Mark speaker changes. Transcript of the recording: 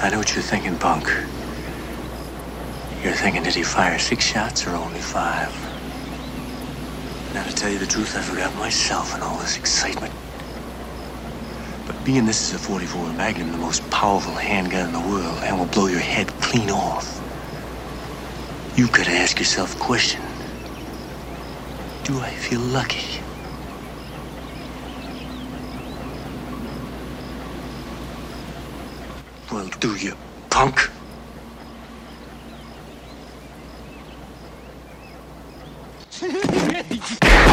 Speaker 1: I know what you're thinking, punk. You're thinking, did he fire six shots or only five? Now, to tell you the truth, I forgot myself in all this excitement. But being this is a 44 Magnum, the most powerful handgun in the world, and will blow your head clean off, you gotta ask yourself a question. Do I feel lucky? Well, do you, punk.